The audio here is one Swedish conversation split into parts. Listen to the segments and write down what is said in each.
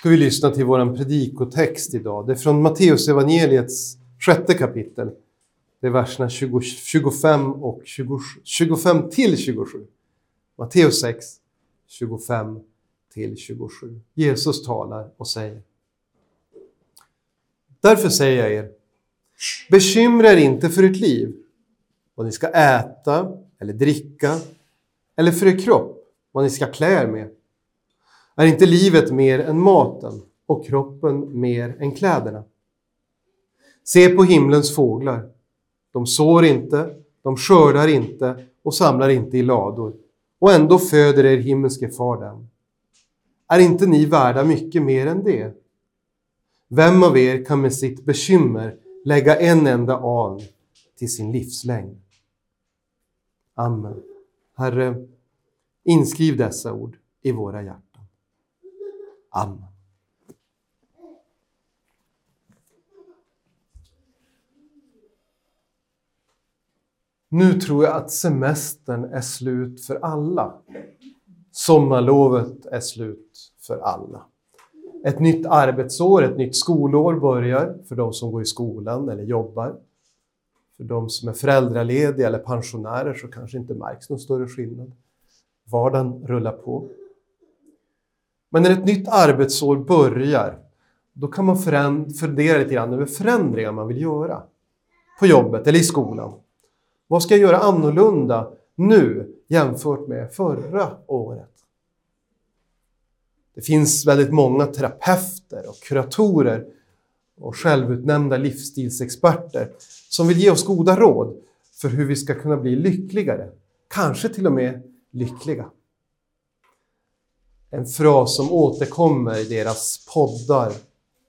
ska vi lyssna till vår predikotext idag. Det är från Matteus evangeliets sjätte kapitel. Det är verserna 20, 25 och 20, 25 till 27. Matteus 6, 25 till 27. Jesus talar och säger. Därför säger jag er, bekymra er inte för ert liv, vad ni ska äta eller dricka, eller för er kropp, vad ni ska klä er med. Är inte livet mer än maten och kroppen mer än kläderna? Se på himlens fåglar. De sår inte, de skördar inte och samlar inte i lador. Och ändå föder er himmelske far dem. Är inte ni värda mycket mer än det? Vem av er kan med sitt bekymmer lägga en enda an till sin livslängd? Amen. Herre, inskriv dessa ord i våra hjärtan. Amen. Nu tror jag att semestern är slut för alla. Sommarlovet är slut för alla. Ett nytt arbetsår, ett nytt skolår börjar för de som går i skolan eller jobbar. För de som är föräldralediga eller pensionärer så kanske inte märks någon större skillnad. Vardagen rullar på. Men när ett nytt arbetsår börjar, då kan man fundera lite grann över förändringar man vill göra. På jobbet eller i skolan. Vad ska jag göra annorlunda nu jämfört med förra året? Det finns väldigt många terapeuter och kuratorer och självutnämnda livsstilsexperter som vill ge oss goda råd för hur vi ska kunna bli lyckligare. Kanske till och med lyckliga. En fras som återkommer i deras poddar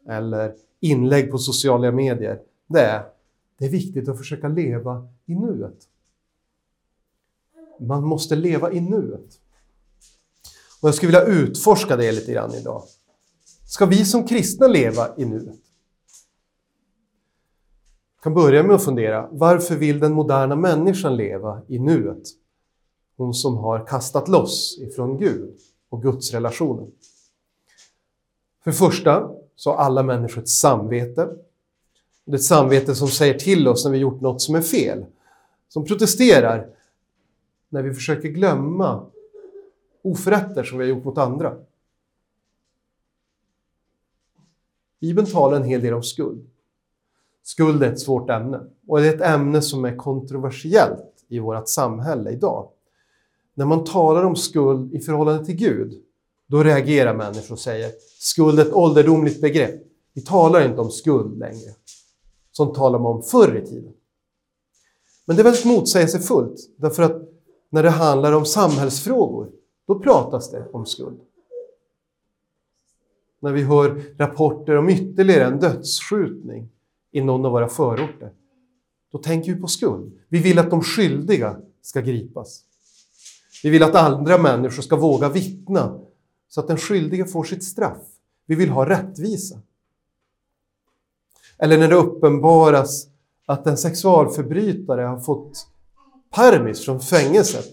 eller inlägg på sociala medier, det är det är viktigt att försöka leva i nuet. Man måste leva i nuet. Och jag skulle vilja utforska det lite grann idag. Ska vi som kristna leva i nuet? Jag kan börja med att fundera, varför vill den moderna människan leva i nuet? Hon som har kastat loss ifrån Gud och gudsrelationen. För det första så har alla människor ett samvete. Det är ett samvete som säger till oss när vi gjort något som är fel. Som protesterar när vi försöker glömma oförrätter som vi har gjort mot andra. Bibeln talar en hel del om skuld. Skuld är ett svårt ämne och det är ett ämne som är kontroversiellt i vårt samhälle idag. När man talar om skuld i förhållande till Gud, då reagerar människor och säger skuld är ett ålderdomligt begrepp. Vi talar inte om skuld längre, som talar man om förr i tiden. Men det är väldigt motsägelsefullt, därför att när det handlar om samhällsfrågor, då pratas det om skuld. När vi hör rapporter om ytterligare en dödsskjutning i någon av våra förorter, då tänker vi på skuld. Vi vill att de skyldiga ska gripas. Vi vill att andra människor ska våga vittna så att den skyldige får sitt straff. Vi vill ha rättvisa. Eller när det uppenbaras att en sexualförbrytare har fått permis från fängelset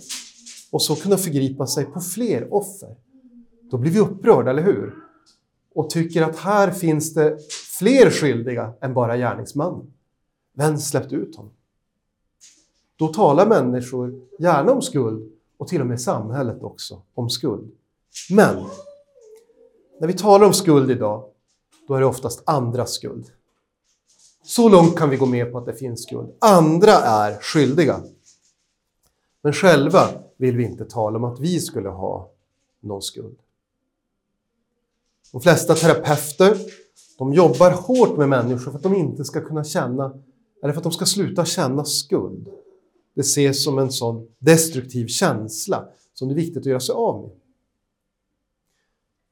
och så kunna förgripa sig på fler offer. Då blir vi upprörda, eller hur? Och tycker att här finns det fler skyldiga än bara gärningsmannen. Vem släppte ut honom? Då talar människor gärna om skuld och till och med samhället också om skuld. Men när vi talar om skuld idag, då är det oftast andras skuld. Så långt kan vi gå med på att det finns skuld. Andra är skyldiga. Men själva vill vi inte tala om att vi skulle ha någon skuld. De flesta terapeuter de jobbar hårt med människor för att de inte ska kunna känna, eller för att de ska sluta känna skuld. Det ses som en sån destruktiv känsla som det är viktigt att göra sig av med.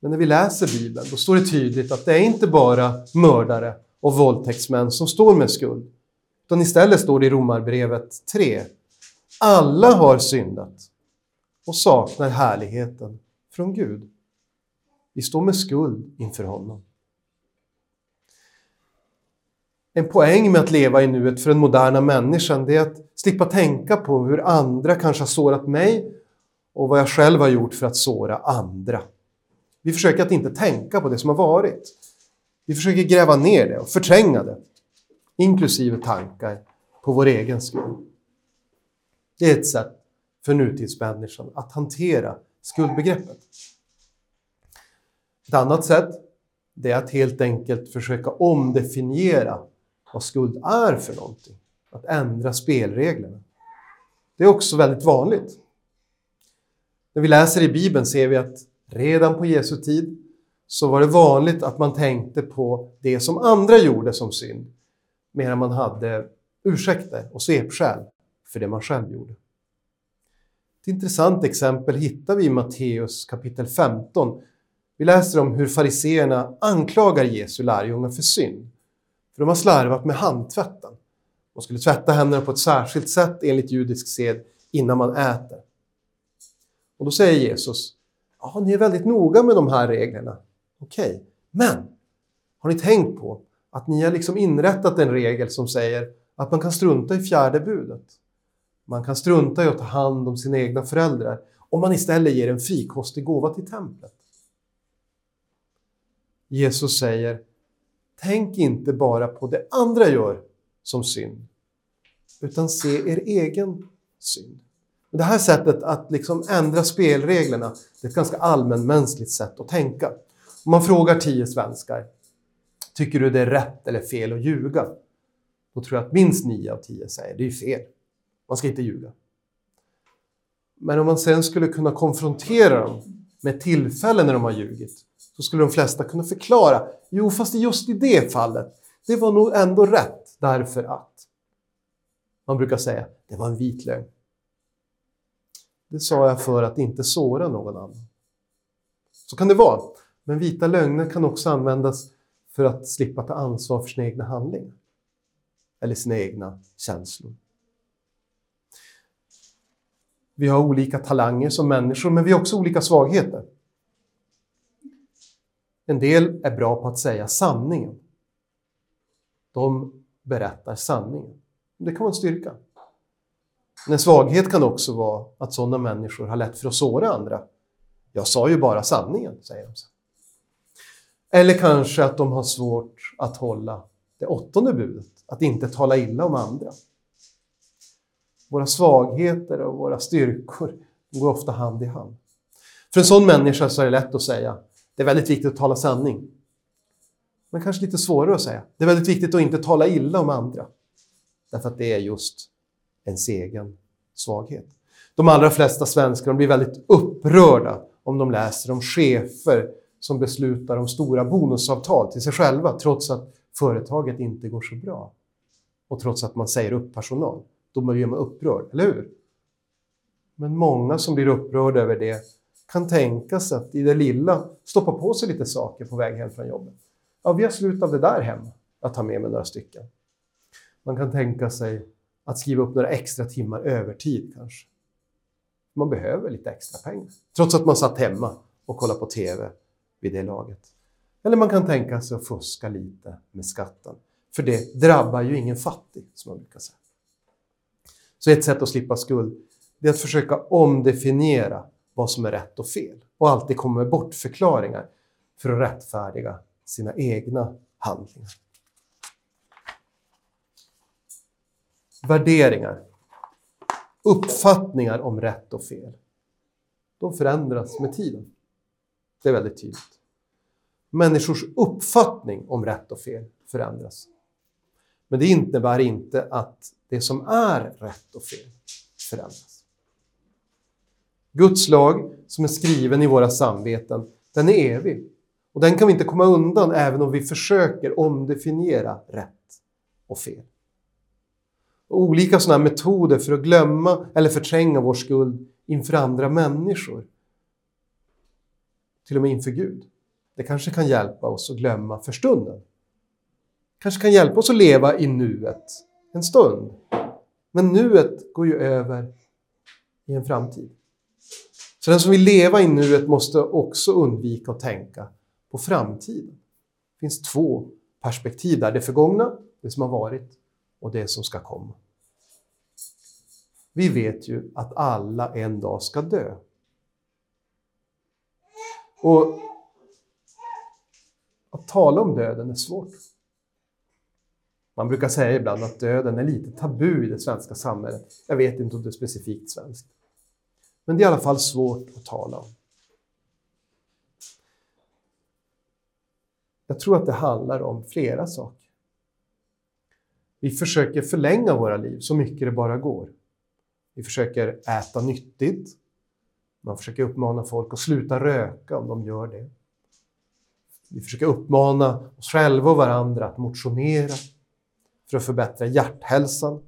Men när vi läser Bibeln, då står det tydligt att det är inte bara mördare och våldtäktsmän som står med skuld. Utan istället står det i Romarbrevet 3. Alla har syndat och saknar härligheten från Gud. Vi står med skuld inför honom. En poäng med att leva i nuet för den moderna människan det är att slippa tänka på hur andra kanske har sårat mig och vad jag själv har gjort för att såra andra. Vi försöker att inte tänka på det som har varit. Vi försöker gräva ner det och förtränga det, inklusive tankar på vår egen skuld. Det är ett sätt för nutidsmänniskan att hantera skuldbegreppet. Ett annat sätt det är att helt enkelt försöka omdefiniera vad skuld är för någonting. Att ändra spelreglerna. Det är också väldigt vanligt. När vi läser i Bibeln ser vi att redan på Jesu tid så var det vanligt att man tänkte på det som andra gjorde som synd, medan man hade ursäkter och svepskäl för det man själv gjorde. Ett intressant exempel hittar vi i Matteus kapitel 15. Vi läser om hur fariseerna anklagar Jesu lärjungar för synd. För de har slarvat med handtvätten. Man skulle tvätta händerna på ett särskilt sätt enligt judisk sed innan man äter. Och då säger Jesus, ja, ni är väldigt noga med de här reglerna. Okej, okay. men har ni tänkt på att ni har liksom inrättat en regel som säger att man kan strunta i fjärde budet? Man kan strunta i att ta hand om sina egna föräldrar om man istället ger en frikostig gåva till templet. Jesus säger, tänk inte bara på det andra gör som synd, utan se er egen synd. Det här sättet att liksom ändra spelreglerna, det är ett ganska allmänmänskligt sätt att tänka. Om man frågar tio svenskar, tycker du det är rätt eller fel att ljuga? Då tror jag att minst nio av tio säger, det är fel. Man ska inte ljuga. Men om man sen skulle kunna konfrontera dem med tillfällen när de har ljugit, så skulle de flesta kunna förklara, jo fast just i det fallet, det var nog ändå rätt därför att. Man brukar säga, det var en vit lögn. Det sa jag för att inte såra någon annan. Så kan det vara. Men vita lögner kan också användas för att slippa ta ansvar för sina egna handlingar. Eller sina egna känslor. Vi har olika talanger som människor, men vi har också olika svagheter. En del är bra på att säga sanningen. De berättar sanningen. Det kan vara en styrka. Men en svaghet kan också vara att sådana människor har lätt för att såra andra. Jag sa ju bara sanningen, säger de. Eller kanske att de har svårt att hålla det åttonde budet, att inte tala illa om andra. Våra svagheter och våra styrkor går ofta hand i hand. För en sån människa så är det lätt att säga, det är väldigt viktigt att tala sanning. Men kanske lite svårare att säga, det är väldigt viktigt att inte tala illa om andra. Därför att det är just ens egen svaghet. De allra flesta svenskar blir väldigt upprörda om de läser om chefer som beslutar om stora bonusavtal till sig själva trots att företaget inte går så bra. Och trots att man säger upp personal. Då blir man upprörd, eller hur? Men många som blir upprörda över det kan tänka sig att i det lilla stoppa på sig lite saker på väg hem från jobbet. Ja, vi har slut av det där hemma. Jag tar med mig några stycken. Man kan tänka sig att skriva upp några extra timmar övertid kanske. Man behöver lite extra pengar. Trots att man satt hemma och kollade på TV vid det laget. Eller man kan tänka sig att fuska lite med skatten. För det drabbar ju ingen fattig, som man brukar säga. Så ett sätt att slippa skuld det är att försöka omdefiniera vad som är rätt och fel och alltid komma med bortförklaringar för att rättfärdiga sina egna handlingar. Värderingar, uppfattningar om rätt och fel, de förändras med tiden. Det är väldigt tydligt. Människors uppfattning om rätt och fel förändras. Men det innebär inte att det som är rätt och fel förändras. Guds lag, som är skriven i våra samveten, den är evig. Och den kan vi inte komma undan även om vi försöker omdefiniera rätt och fel. Och olika sådana metoder för att glömma eller förtränga vår skuld inför andra människor, till och med inför Gud, det kanske kan hjälpa oss att glömma för stunden kanske kan hjälpa oss att leva i nuet en stund. Men nuet går ju över i en framtid. Så den som vill leva i nuet måste också undvika att tänka på framtiden. Det finns två perspektiv där, det förgångna, det som har varit, och det som ska komma. Vi vet ju att alla en dag ska dö. Och Att tala om döden är svårt. Man brukar säga ibland att döden är lite tabu i det svenska samhället. Jag vet inte om det är specifikt svenskt. Men det är i alla fall svårt att tala om. Jag tror att det handlar om flera saker. Vi försöker förlänga våra liv så mycket det bara går. Vi försöker äta nyttigt. Man försöker uppmana folk att sluta röka om de gör det. Vi försöker uppmana oss själva och varandra att motionera för att förbättra hjärthälsan.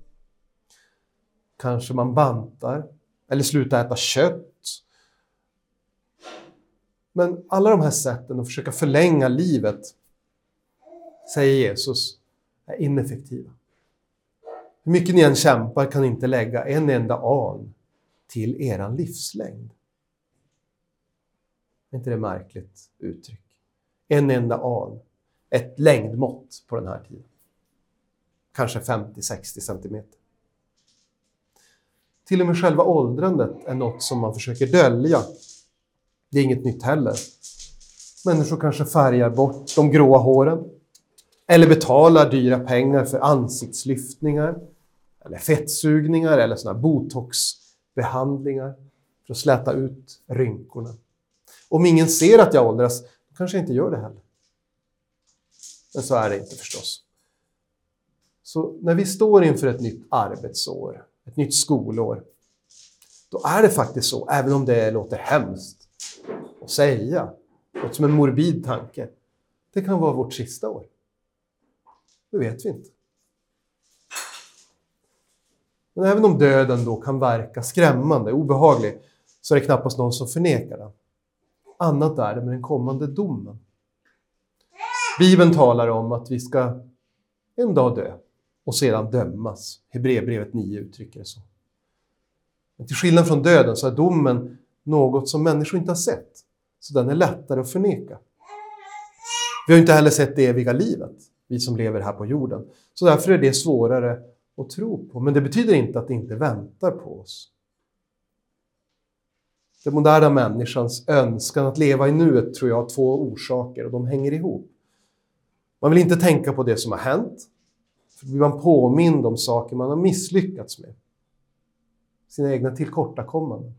Kanske man bantar eller slutar äta kött. Men alla de här sätten att försöka förlänga livet, säger Jesus, är ineffektiva. Hur mycket ni än kämpar kan ni inte lägga en enda an till eran livslängd. Är inte det märkligt uttryck? En enda an, ett längdmått på den här tiden. Kanske 50-60 centimeter. Till och med själva åldrandet är något som man försöker dölja. Det är inget nytt heller. Människor kanske färgar bort de gråa håren eller betalar dyra pengar för ansiktslyftningar eller fettsugningar eller såna botoxbehandlingar för att släta ut rynkorna. Om ingen ser att jag åldras, då kanske jag inte gör det heller. Men så är det inte förstås. Så när vi står inför ett nytt arbetsår, ett nytt skolår, då är det faktiskt så, även om det låter hemskt att säga, låter som en morbid tanke, det kan vara vårt sista år. Det vet vi inte. Men även om döden då kan verka skrämmande, obehaglig, så är det knappast någon som förnekar den. Annat är det med den kommande domen. Bibeln talar om att vi ska en dag dö och sedan dömas. Hebreerbrevet 9 uttrycker det så. Men till skillnad från döden så är domen något som människor inte har sett, så den är lättare att förneka. Vi har inte heller sett det eviga livet, vi som lever här på jorden. Så därför är det svårare att tro på. Men det betyder inte att det inte väntar på oss. Den moderna människans önskan att leva i nuet tror jag har två orsaker och de hänger ihop. Man vill inte tänka på det som har hänt, blir man påmind om saker man har misslyckats med. Sina egna tillkortakommanden.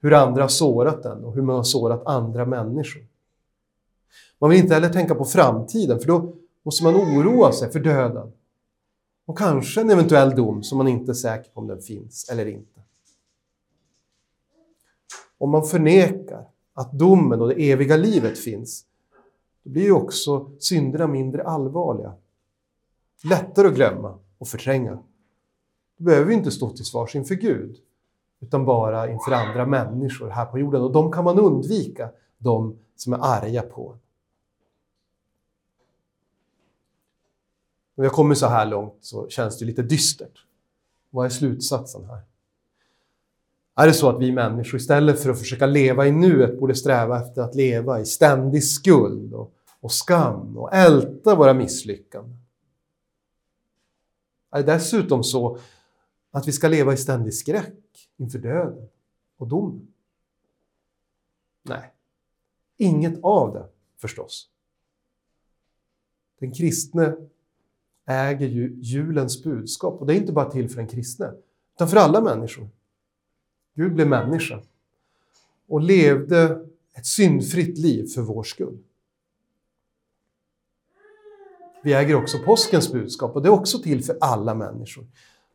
Hur andra har sårat en och hur man har sårat andra människor. Man vill inte heller tänka på framtiden, för då måste man oroa sig för döden. Och kanske en eventuell dom som man inte är säker på om den finns eller inte. Om man förnekar att domen och det eviga livet finns, då blir ju också synderna mindre allvarliga. Lättare att glömma och förtränga. Då behöver vi inte stå till svars inför Gud, utan bara inför andra människor här på jorden. Och de kan man undvika, de som är arga på en. När vi har kommit så här långt så känns det lite dystert. Vad är slutsatsen här? Är det så att vi människor istället för att försöka leva i nuet borde sträva efter att leva i ständig skuld och, och skam och älta våra misslyckanden? Är det dessutom så att vi ska leva i ständig skräck inför döden och domen? Nej, inget av det förstås. Den kristne äger ju julens budskap. Och det är inte bara till för den kristne, utan för alla människor. Gud blev människa och levde ett syndfritt liv för vår skull. Vi äger också påskens budskap och det är också till för alla människor.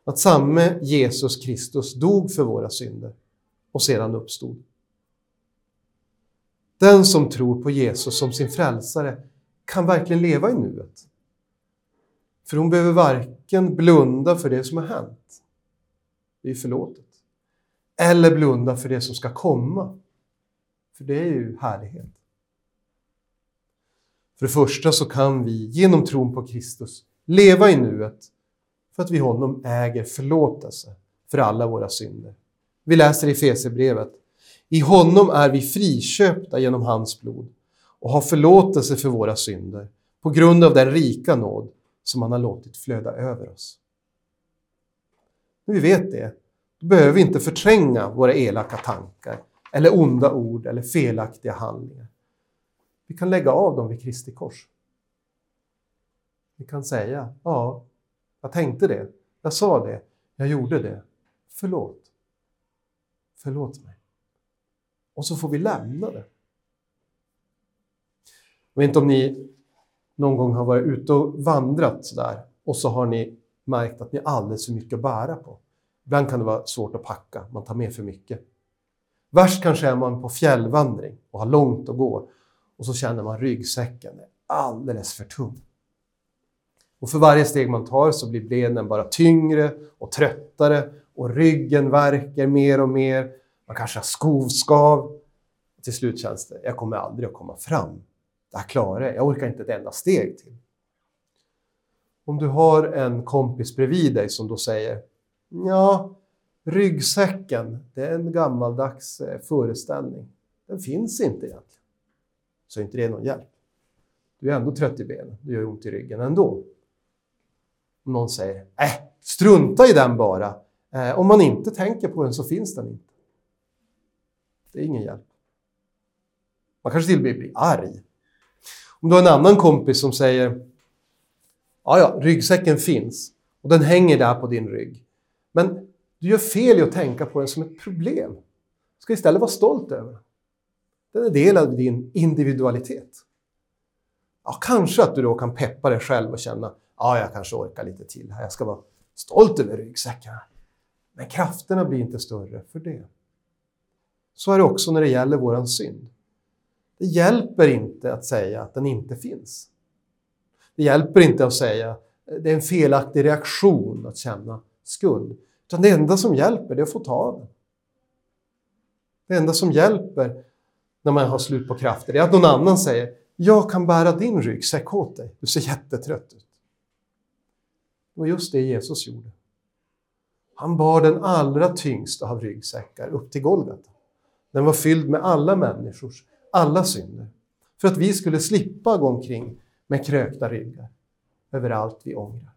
Att samme Jesus Kristus dog för våra synder och sedan uppstod. Den som tror på Jesus som sin frälsare kan verkligen leva i nuet. För hon behöver varken blunda för det som har hänt, det är förlåtet, eller blunda för det som ska komma, för det är ju härlighet. För det första så kan vi genom tron på Kristus leva i nuet för att vi honom äger förlåtelse för alla våra synder. Vi läser i Fesebrevet. I honom är vi friköpta genom hans blod och har förlåtelse för våra synder på grund av den rika nåd som han har låtit flöda över oss. När vi vet det, då behöver vi inte förtränga våra elaka tankar eller onda ord eller felaktiga handlingar. Vi kan lägga av dem vid Kristi kors. Vi kan säga, ja, jag tänkte det, jag sa det, jag gjorde det. Förlåt. Förlåt mig. Och så får vi lämna det. Jag vet inte om ni någon gång har varit ute och vandrat sådär och så har ni märkt att ni har alldeles för mycket att bära på. Ibland kan det vara svårt att packa, man tar med för mycket. Värst kanske är man på fjällvandring och har långt att gå och så känner man ryggsäcken är alldeles för tung. Och för varje steg man tar så blir benen bara tyngre och tröttare och ryggen värker mer och mer. Man kanske har skovskav. Till slut känns det, jag kommer aldrig att komma fram. Det här klarar jag, jag orkar inte ett enda steg till. Om du har en kompis bredvid dig som då säger Ja, ryggsäcken, det är en gammaldags eh, föreställning. Den finns inte egentligen. Så är inte det någon hjälp. Du är ändå trött i benen, det gör ont i ryggen ändå. Om någon säger äh, strunta i den bara. Eh, om man inte tänker på den så finns den inte. Det är ingen hjälp. Man kanske till och med blir arg. Om du har en annan kompis som säger ja, ja, ryggsäcken finns och den hänger där på din rygg. Men du gör fel i att tänka på den som ett problem. Du ska istället vara stolt över den. Den är del av din individualitet. Ja, kanske att du då kan peppa dig själv och känna ja, jag kanske orkar lite till här. Jag ska vara stolt över ryggsäcken. Men krafterna blir inte större för det. Så är det också när det gäller våran synd. Det hjälper inte att säga att den inte finns. Det hjälper inte att säga att det är en felaktig reaktion att känna skuld. Utan det enda som hjälper det är att få ta av den. Det enda som hjälper när man har slut på krafter är att någon annan säger jag kan bära din ryggsäck åt dig. Du ser jättetrött ut. Det var just det Jesus gjorde. Han bar den allra tyngsta av ryggsäckar upp till Golgata. Den var fylld med alla människors, alla synder. För att vi skulle slippa gå omkring med krökta ryggar över allt vi ångrar.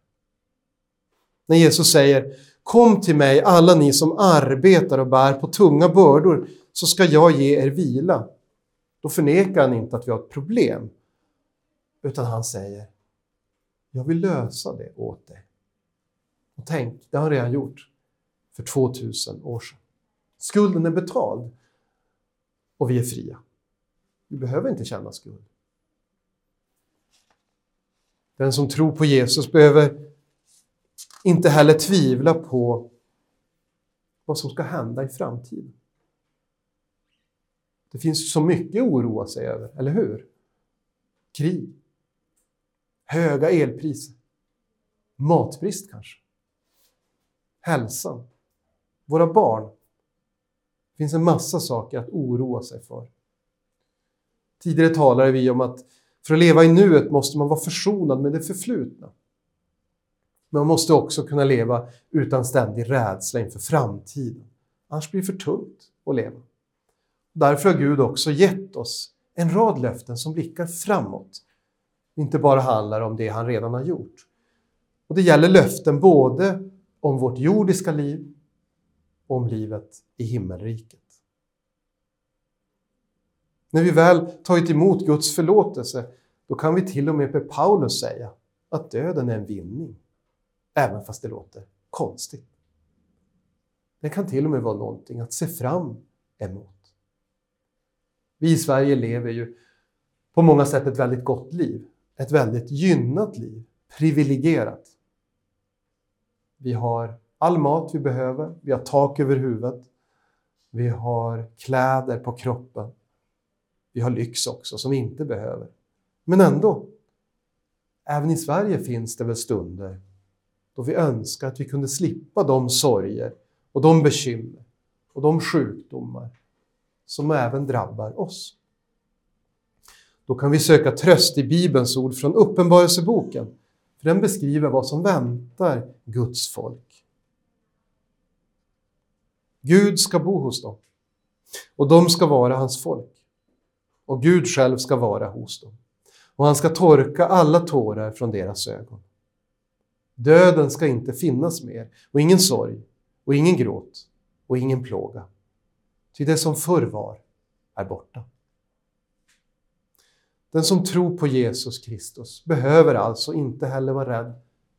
När Jesus säger Kom till mig alla ni som arbetar och bär på tunga bördor så ska jag ge er vila. Då förnekar han inte att vi har ett problem. Utan han säger Jag vill lösa det åt dig. Och tänk, det har han redan gjort för 2000 år sedan. Skulden är betald och vi är fria. Vi behöver inte känna skuld. Den som tror på Jesus behöver inte heller tvivla på vad som ska hända i framtiden. Det finns så mycket att oroa sig över, eller hur? Krig, höga elpriser, matbrist kanske, hälsan, våra barn. Det finns en massa saker att oroa sig för. Tidigare talade vi om att för att leva i nuet måste man vara försonad med det förflutna. Men man måste också kunna leva utan ständig rädsla inför framtiden. Annars blir det för tungt att leva. Därför har Gud också gett oss en rad löften som blickar framåt. Inte bara handlar om det han redan har gjort. Och Det gäller löften både om vårt jordiska liv och om livet i himmelriket. När vi väl tagit emot Guds förlåtelse, då kan vi till och med med Paulus säga att döden är en vinning. Även fast det låter konstigt. Det kan till och med vara någonting att se fram emot. Vi i Sverige lever ju på många sätt ett väldigt gott liv. Ett väldigt gynnat liv. Privilegierat. Vi har all mat vi behöver, vi har tak över huvudet, vi har kläder på kroppen. Vi har lyx också som vi inte behöver. Men ändå, även i Sverige finns det väl stunder då vi önskar att vi kunde slippa de sorger och de bekymmer och de sjukdomar som även drabbar oss. Då kan vi söka tröst i Bibelns ord från Uppenbarelseboken, för den beskriver vad som väntar Guds folk. Gud ska bo hos dem och de ska vara hans folk. Och Gud själv ska vara hos dem. Och han ska torka alla tårar från deras ögon. Döden ska inte finnas mer, och ingen sorg, och ingen gråt, och ingen plåga. Ty det som förr var är borta. Den som tror på Jesus Kristus behöver alltså inte heller vara rädd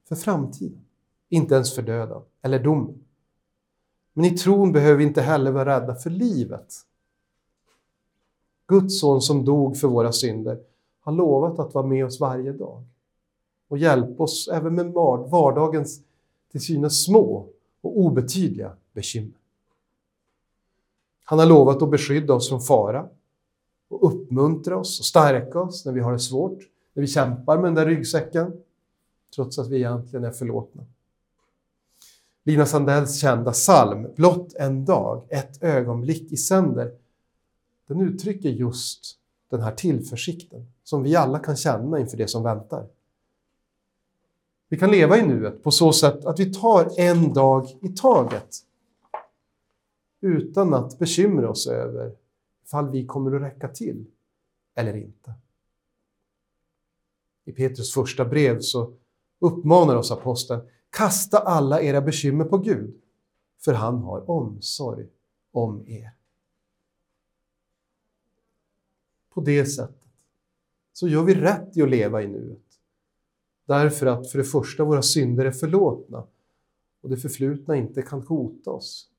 för framtiden, inte ens för döden eller domen. Men i tron behöver vi inte heller vara rädda för livet. Guds son som dog för våra synder har lovat att vara med oss varje dag och hjälpa oss även med vardagens till synes små och obetydliga bekymmer. Han har lovat att beskydda oss från fara och uppmuntra oss och stärka oss när vi har det svårt, när vi kämpar med den där ryggsäcken, trots att vi egentligen är förlåtna. Lina Sandells kända psalm, Blott en dag, ett ögonblick i sänder, den uttrycker just den här tillförsikten som vi alla kan känna inför det som väntar. Vi kan leva i nuet på så sätt att vi tar en dag i taget utan att bekymra oss över ifall vi kommer att räcka till eller inte. I Petrus första brev så uppmanar oss aposteln kasta alla era bekymmer på Gud, för han har omsorg om er. På det sättet så gör vi rätt i att leva i nuet. Därför att för det första våra synder är förlåtna och det förflutna inte kan hota oss.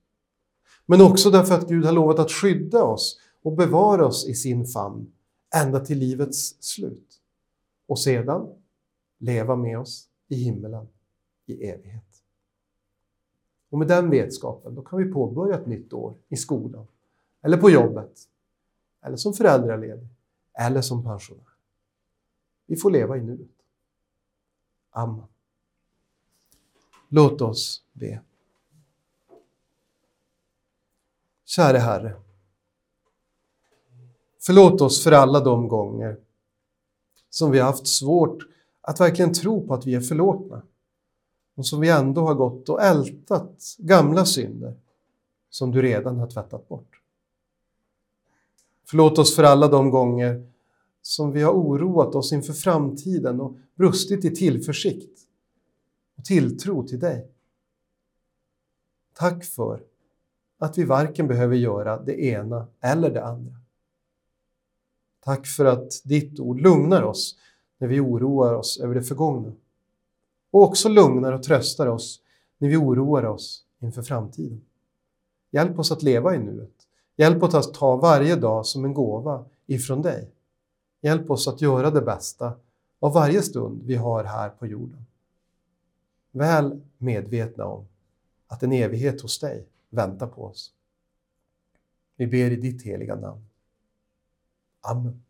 Men också därför att Gud har lovat att skydda oss och bevara oss i sin famn ända till livets slut. Och sedan leva med oss i himmelen i evighet. Och med den vetskapen då kan vi påbörja ett nytt år i skolan, eller på jobbet, eller som föräldraledig, eller som pensionär. Vi får leva i nuet. Amen. Låt oss be. Käre Herre. Förlåt oss för alla de gånger som vi har haft svårt att verkligen tro på att vi är förlåtna och som vi ändå har gått och ältat gamla synder som du redan har tvättat bort. Förlåt oss för alla de gånger som vi har oroat oss inför framtiden och brustit i tillförsikt och tilltro till dig. Tack för att vi varken behöver göra det ena eller det andra. Tack för att ditt ord lugnar oss när vi oroar oss över det förgångna och också lugnar och tröstar oss när vi oroar oss inför framtiden. Hjälp oss att leva i nuet. Hjälp oss att ta varje dag som en gåva ifrån dig. Hjälp oss att göra det bästa av varje stund vi har här på jorden. Väl medvetna om att en evighet hos dig väntar på oss. Vi ber i ditt heliga namn. Amen.